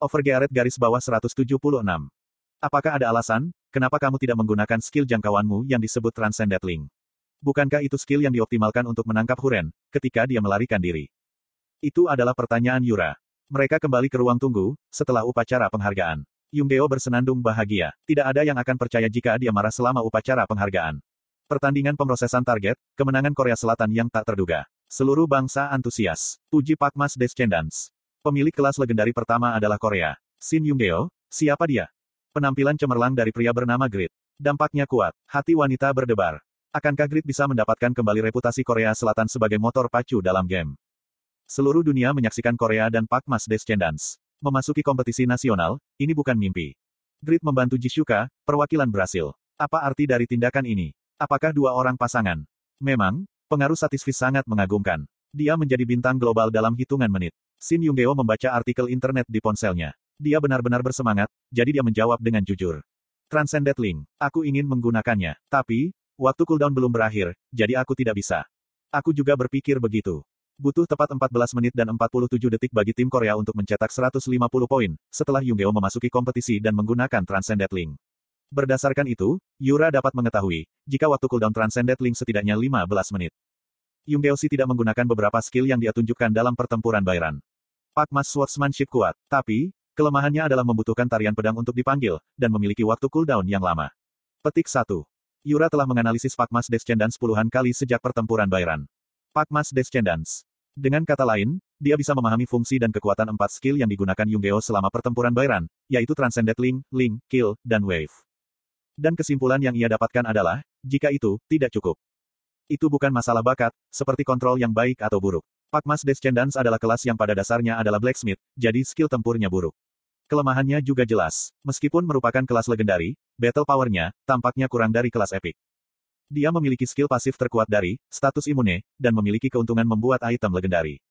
Overgearet garis bawah 176. Apakah ada alasan, kenapa kamu tidak menggunakan skill jangkauanmu yang disebut Transcendent Link? Bukankah itu skill yang dioptimalkan untuk menangkap Huren, ketika dia melarikan diri? Itu adalah pertanyaan Yura. Mereka kembali ke ruang tunggu, setelah upacara penghargaan. Yungdeo bersenandung bahagia. Tidak ada yang akan percaya jika dia marah selama upacara penghargaan. Pertandingan pemrosesan target, kemenangan Korea Selatan yang tak terduga. Seluruh bangsa antusias. Uji Pakmas Descendants. Pemilik kelas legendari pertama adalah Korea. Shin Yungdeo, siapa dia? Penampilan cemerlang dari pria bernama Grit. Dampaknya kuat. Hati wanita berdebar. Akankah Grit bisa mendapatkan kembali reputasi Korea Selatan sebagai motor pacu dalam game? Seluruh dunia menyaksikan Korea dan Pakmas Descendants. Memasuki kompetisi nasional, ini bukan mimpi. Grit membantu Jishuka, perwakilan Brasil. Apa arti dari tindakan ini? Apakah dua orang pasangan? Memang, pengaruh satisfis sangat mengagumkan. Dia menjadi bintang global dalam hitungan menit. Shin Yunggeo membaca artikel internet di ponselnya. Dia benar-benar bersemangat, jadi dia menjawab dengan jujur. Transcendent Link, aku ingin menggunakannya. Tapi, waktu cooldown belum berakhir, jadi aku tidak bisa. Aku juga berpikir begitu. Butuh tepat 14 menit dan 47 detik bagi tim Korea untuk mencetak 150 poin, setelah Yungeo memasuki kompetisi dan menggunakan Transcendent Link. Berdasarkan itu, Yura dapat mengetahui, jika waktu cooldown Transcendent Link setidaknya 15 menit. Yungeo si tidak menggunakan beberapa skill yang dia tunjukkan dalam pertempuran Bayran. Pak Mas Swordsmanship kuat, tapi, kelemahannya adalah membutuhkan tarian pedang untuk dipanggil, dan memiliki waktu cooldown yang lama. Petik 1. Yura telah menganalisis Pak Mas Descendants puluhan kali sejak pertempuran Bayran. Pak Mas Descendants dengan kata lain, dia bisa memahami fungsi dan kekuatan empat skill yang digunakan Yungeo selama pertempuran Bayran, yaitu Transcendent Link, Link, Kill, dan Wave. Dan kesimpulan yang ia dapatkan adalah, jika itu, tidak cukup. Itu bukan masalah bakat, seperti kontrol yang baik atau buruk. Pakmas Descendants adalah kelas yang pada dasarnya adalah blacksmith, jadi skill tempurnya buruk. Kelemahannya juga jelas. Meskipun merupakan kelas legendari, battle powernya, tampaknya kurang dari kelas epic. Dia memiliki skill pasif terkuat dari status imune, dan memiliki keuntungan membuat item legendari.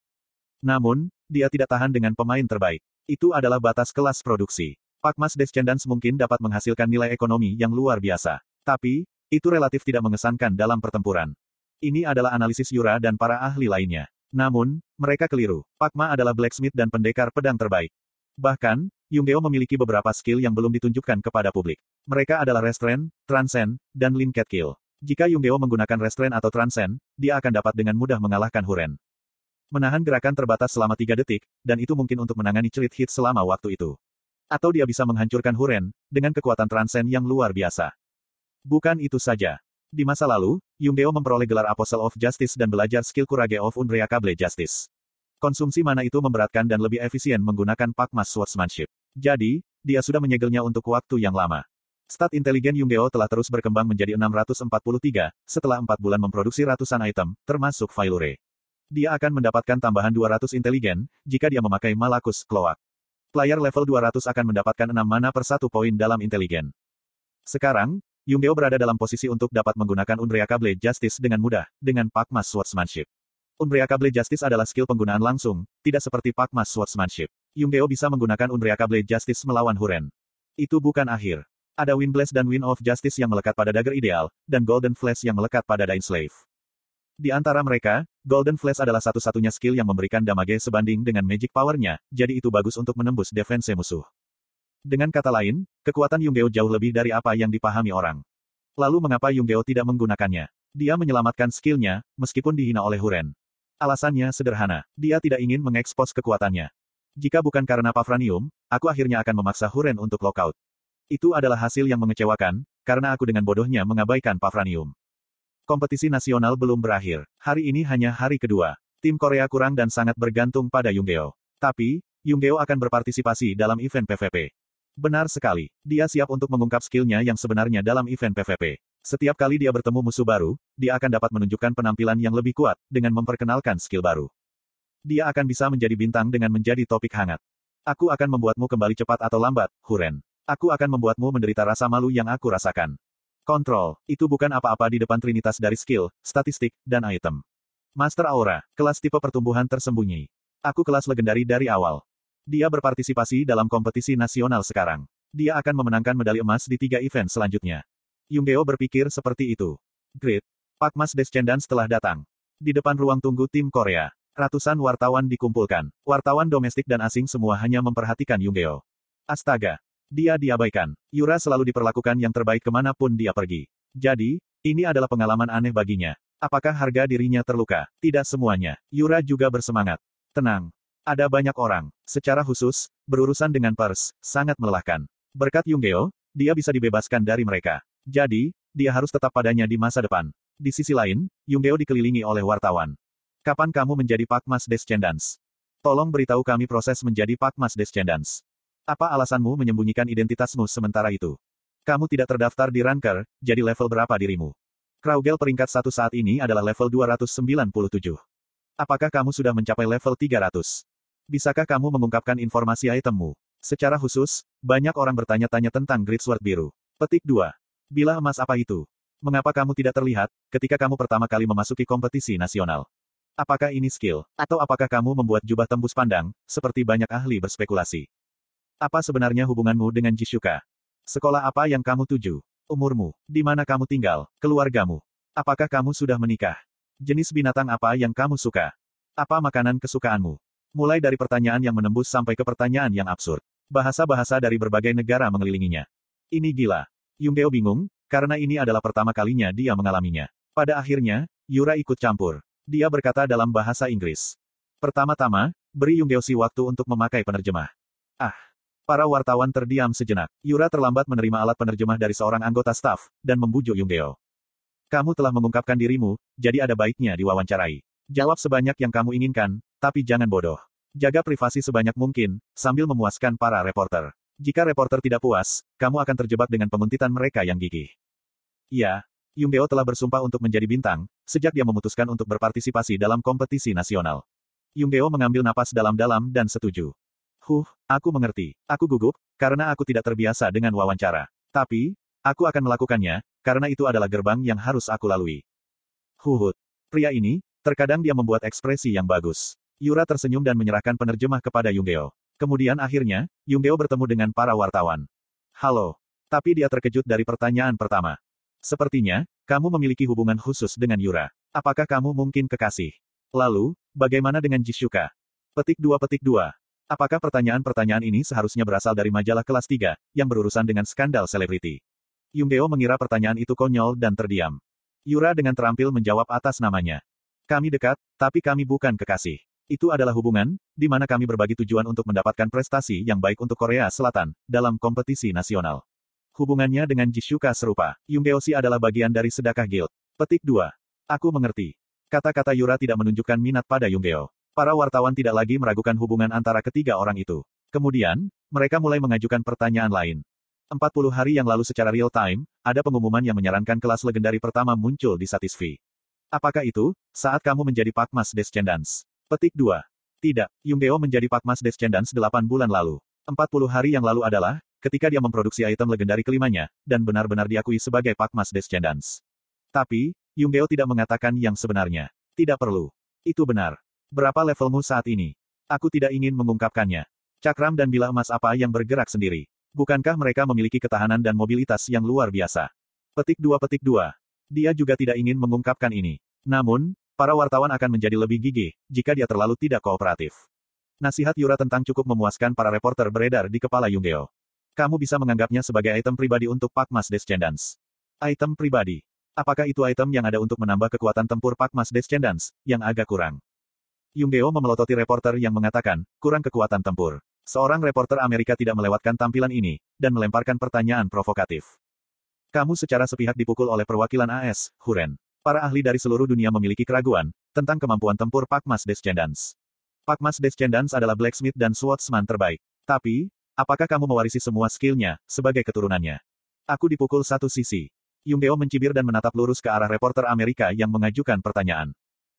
Namun, dia tidak tahan dengan pemain terbaik. Itu adalah batas kelas produksi. Pakmas Descendants mungkin dapat menghasilkan nilai ekonomi yang luar biasa. Tapi, itu relatif tidak mengesankan dalam pertempuran. Ini adalah analisis Yura dan para ahli lainnya. Namun, mereka keliru. Pakma adalah blacksmith dan pendekar pedang terbaik. Bahkan, Yungdeo memiliki beberapa skill yang belum ditunjukkan kepada publik. Mereka adalah Restrain, Transcend, dan Linket Kill. Jika Yungdeo menggunakan restrain atau transcend, dia akan dapat dengan mudah mengalahkan Huren. Menahan gerakan terbatas selama 3 detik, dan itu mungkin untuk menangani cerit hit selama waktu itu. Atau dia bisa menghancurkan Huren, dengan kekuatan transcend yang luar biasa. Bukan itu saja. Di masa lalu, Yungdeo memperoleh gelar Apostle of Justice dan belajar skill Kurage of Unbreakable Justice. Konsumsi mana itu memberatkan dan lebih efisien menggunakan Pakmas Swordsmanship. Jadi, dia sudah menyegelnya untuk waktu yang lama. Stat inteligen Yungdeo telah terus berkembang menjadi 643, setelah 4 bulan memproduksi ratusan item, termasuk Failure. Dia akan mendapatkan tambahan 200 inteligen, jika dia memakai Malakus Cloak. Player level 200 akan mendapatkan 6 mana per 1 poin dalam inteligen. Sekarang, Yungdeo berada dalam posisi untuk dapat menggunakan Unbreakable Justice dengan mudah, dengan Pakmas Swordsmanship. Unbreakable Justice adalah skill penggunaan langsung, tidak seperti Pakmas Swordsmanship. Yungdeo bisa menggunakan Unbreakable Justice melawan Huren. Itu bukan akhir. Ada Wind Blast dan Wind of Justice yang melekat pada dagger ideal, dan Golden Flash yang melekat pada Dying Slave. Di antara mereka, Golden Flash adalah satu-satunya skill yang memberikan damage sebanding dengan magic powernya, jadi itu bagus untuk menembus defense musuh. Dengan kata lain, kekuatan Yunggeo jauh lebih dari apa yang dipahami orang. Lalu mengapa Yunggeo tidak menggunakannya? Dia menyelamatkan skillnya, meskipun dihina oleh Huren. Alasannya sederhana, dia tidak ingin mengekspos kekuatannya. Jika bukan karena Pavranium, aku akhirnya akan memaksa Huren untuk lockout. Itu adalah hasil yang mengecewakan, karena aku dengan bodohnya mengabaikan Pavranium. Kompetisi nasional belum berakhir. Hari ini hanya hari kedua. Tim Korea kurang dan sangat bergantung pada Yunggeo. Tapi, Yunggeo akan berpartisipasi dalam event PVP. Benar sekali. Dia siap untuk mengungkap skillnya yang sebenarnya dalam event PVP. Setiap kali dia bertemu musuh baru, dia akan dapat menunjukkan penampilan yang lebih kuat, dengan memperkenalkan skill baru. Dia akan bisa menjadi bintang dengan menjadi topik hangat. Aku akan membuatmu kembali cepat atau lambat, Huren. Aku akan membuatmu menderita rasa malu yang aku rasakan. Kontrol, itu bukan apa-apa di depan trinitas dari skill, statistik, dan item. Master Aura, kelas tipe pertumbuhan tersembunyi. Aku kelas legendari dari awal. Dia berpartisipasi dalam kompetisi nasional sekarang. Dia akan memenangkan medali emas di tiga event selanjutnya. Yunggeo berpikir seperti itu. Great. Pakmas Descendants telah datang. Di depan ruang tunggu tim Korea. Ratusan wartawan dikumpulkan. Wartawan domestik dan asing semua hanya memperhatikan Yunggeo. Astaga. Dia diabaikan. Yura selalu diperlakukan yang terbaik ke mana pun dia pergi. Jadi, ini adalah pengalaman aneh baginya. Apakah harga dirinya terluka? Tidak semuanya. Yura juga bersemangat. Tenang. Ada banyak orang, secara khusus, berurusan dengan pers, sangat melelahkan. Berkat Yunggeo, dia bisa dibebaskan dari mereka. Jadi, dia harus tetap padanya di masa depan. Di sisi lain, Yunggeo dikelilingi oleh wartawan. Kapan kamu menjadi Pak Mas Descendants? Tolong beritahu kami proses menjadi Pak Mas Descendants. Apa alasanmu menyembunyikan identitasmu sementara itu? Kamu tidak terdaftar di Ranker, jadi level berapa dirimu? Kraugel peringkat satu saat ini adalah level 297. Apakah kamu sudah mencapai level 300? Bisakah kamu mengungkapkan informasi itemmu? Secara khusus, banyak orang bertanya-tanya tentang Great Sword Biru. Petik 2. Bila emas apa itu? Mengapa kamu tidak terlihat, ketika kamu pertama kali memasuki kompetisi nasional? Apakah ini skill? Atau apakah kamu membuat jubah tembus pandang, seperti banyak ahli berspekulasi? Apa sebenarnya hubunganmu dengan Jishuka? Sekolah apa yang kamu tuju? Umurmu? Di mana kamu tinggal? Keluargamu? Apakah kamu sudah menikah? Jenis binatang apa yang kamu suka? Apa makanan kesukaanmu? Mulai dari pertanyaan yang menembus sampai ke pertanyaan yang absurd. Bahasa-bahasa dari berbagai negara mengelilinginya. Ini gila. Yunggeo bingung, karena ini adalah pertama kalinya dia mengalaminya. Pada akhirnya, Yura ikut campur. Dia berkata dalam bahasa Inggris. Pertama-tama, beri Yunggeosi waktu untuk memakai penerjemah. Ah. Para wartawan terdiam sejenak. Yura terlambat menerima alat penerjemah dari seorang anggota staf, dan membujuk Yunggeo. Kamu telah mengungkapkan dirimu, jadi ada baiknya diwawancarai. Jawab sebanyak yang kamu inginkan, tapi jangan bodoh. Jaga privasi sebanyak mungkin, sambil memuaskan para reporter. Jika reporter tidak puas, kamu akan terjebak dengan penguntitan mereka yang gigih. Ya, Yunggeo telah bersumpah untuk menjadi bintang, sejak dia memutuskan untuk berpartisipasi dalam kompetisi nasional. Yunggeo mengambil napas dalam-dalam dan setuju. Huh, aku mengerti. Aku gugup, karena aku tidak terbiasa dengan wawancara. Tapi, aku akan melakukannya, karena itu adalah gerbang yang harus aku lalui. Huhut. Pria ini, terkadang dia membuat ekspresi yang bagus. Yura tersenyum dan menyerahkan penerjemah kepada Yunggeo. Kemudian akhirnya, Yunggeo bertemu dengan para wartawan. Halo. Tapi dia terkejut dari pertanyaan pertama. Sepertinya, kamu memiliki hubungan khusus dengan Yura. Apakah kamu mungkin kekasih? Lalu, bagaimana dengan Jishuka? Petik 2 petik 2. Apakah pertanyaan-pertanyaan ini seharusnya berasal dari majalah kelas 3, yang berurusan dengan skandal selebriti? Yunggeo mengira pertanyaan itu konyol dan terdiam. Yura dengan terampil menjawab atas namanya. Kami dekat, tapi kami bukan kekasih. Itu adalah hubungan, di mana kami berbagi tujuan untuk mendapatkan prestasi yang baik untuk Korea Selatan, dalam kompetisi nasional. Hubungannya dengan Jishuka serupa. Yunggeoshi adalah bagian dari sedekah guild. Petik 2. Aku mengerti. Kata-kata Yura tidak menunjukkan minat pada Yunggeo. Para wartawan tidak lagi meragukan hubungan antara ketiga orang itu. Kemudian, mereka mulai mengajukan pertanyaan lain. 40 hari yang lalu secara real time, ada pengumuman yang menyarankan kelas legendari pertama muncul di Satisfy. Apakah itu, saat kamu menjadi Pakmas Descendants? Petik 2. Tidak, Yunggeo menjadi Pakmas Descendants 8 bulan lalu. 40 hari yang lalu adalah, ketika dia memproduksi item legendari kelimanya, dan benar-benar diakui sebagai Pakmas Descendants. Tapi, Yunggeo tidak mengatakan yang sebenarnya. Tidak perlu. Itu benar. Berapa levelmu saat ini? Aku tidak ingin mengungkapkannya. Cakram dan bila emas apa yang bergerak sendiri? Bukankah mereka memiliki ketahanan dan mobilitas yang luar biasa? Petik 2 petik 2. Dia juga tidak ingin mengungkapkan ini. Namun, para wartawan akan menjadi lebih gigih, jika dia terlalu tidak kooperatif. Nasihat Yura tentang cukup memuaskan para reporter beredar di kepala Yunggeo. Kamu bisa menganggapnya sebagai item pribadi untuk Pakmas Descendants. Item pribadi. Apakah itu item yang ada untuk menambah kekuatan tempur Pakmas Descendants, yang agak kurang? Yunggeo memelototi reporter yang mengatakan, kurang kekuatan tempur. Seorang reporter Amerika tidak melewatkan tampilan ini, dan melemparkan pertanyaan provokatif. Kamu secara sepihak dipukul oleh perwakilan AS, Huren. Para ahli dari seluruh dunia memiliki keraguan, tentang kemampuan tempur Pakmas Descendants. Pakmas Descendants adalah blacksmith dan swordsman terbaik. Tapi, Apakah kamu mewarisi semua skillnya, sebagai keturunannya? Aku dipukul satu sisi. Yunggeo mencibir dan menatap lurus ke arah reporter Amerika yang mengajukan pertanyaan.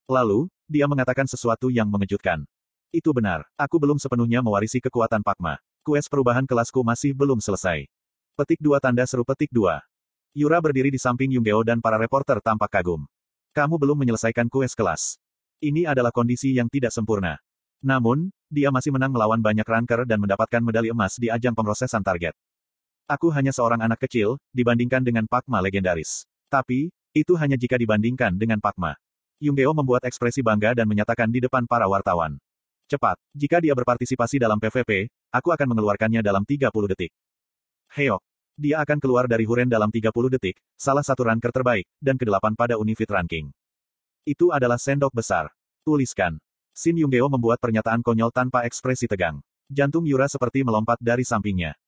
Lalu, dia mengatakan sesuatu yang mengejutkan. Itu benar, aku belum sepenuhnya mewarisi kekuatan Pakma. Kues perubahan kelasku masih belum selesai. Petik dua tanda seru petik dua. Yura berdiri di samping Yunggeo dan para reporter tampak kagum. Kamu belum menyelesaikan kues kelas. Ini adalah kondisi yang tidak sempurna. Namun, dia masih menang melawan banyak ranker dan mendapatkan medali emas di ajang pemrosesan target. Aku hanya seorang anak kecil, dibandingkan dengan Pakma legendaris. Tapi, itu hanya jika dibandingkan dengan Pakma. Yunggeo membuat ekspresi bangga dan menyatakan di depan para wartawan. Cepat, jika dia berpartisipasi dalam PVP, aku akan mengeluarkannya dalam 30 detik. Heok. Dia akan keluar dari Huren dalam 30 detik, salah satu ranker terbaik, dan kedelapan pada Unifit Ranking. Itu adalah sendok besar. Tuliskan. Sin Yunggeo membuat pernyataan konyol tanpa ekspresi tegang. Jantung Yura seperti melompat dari sampingnya.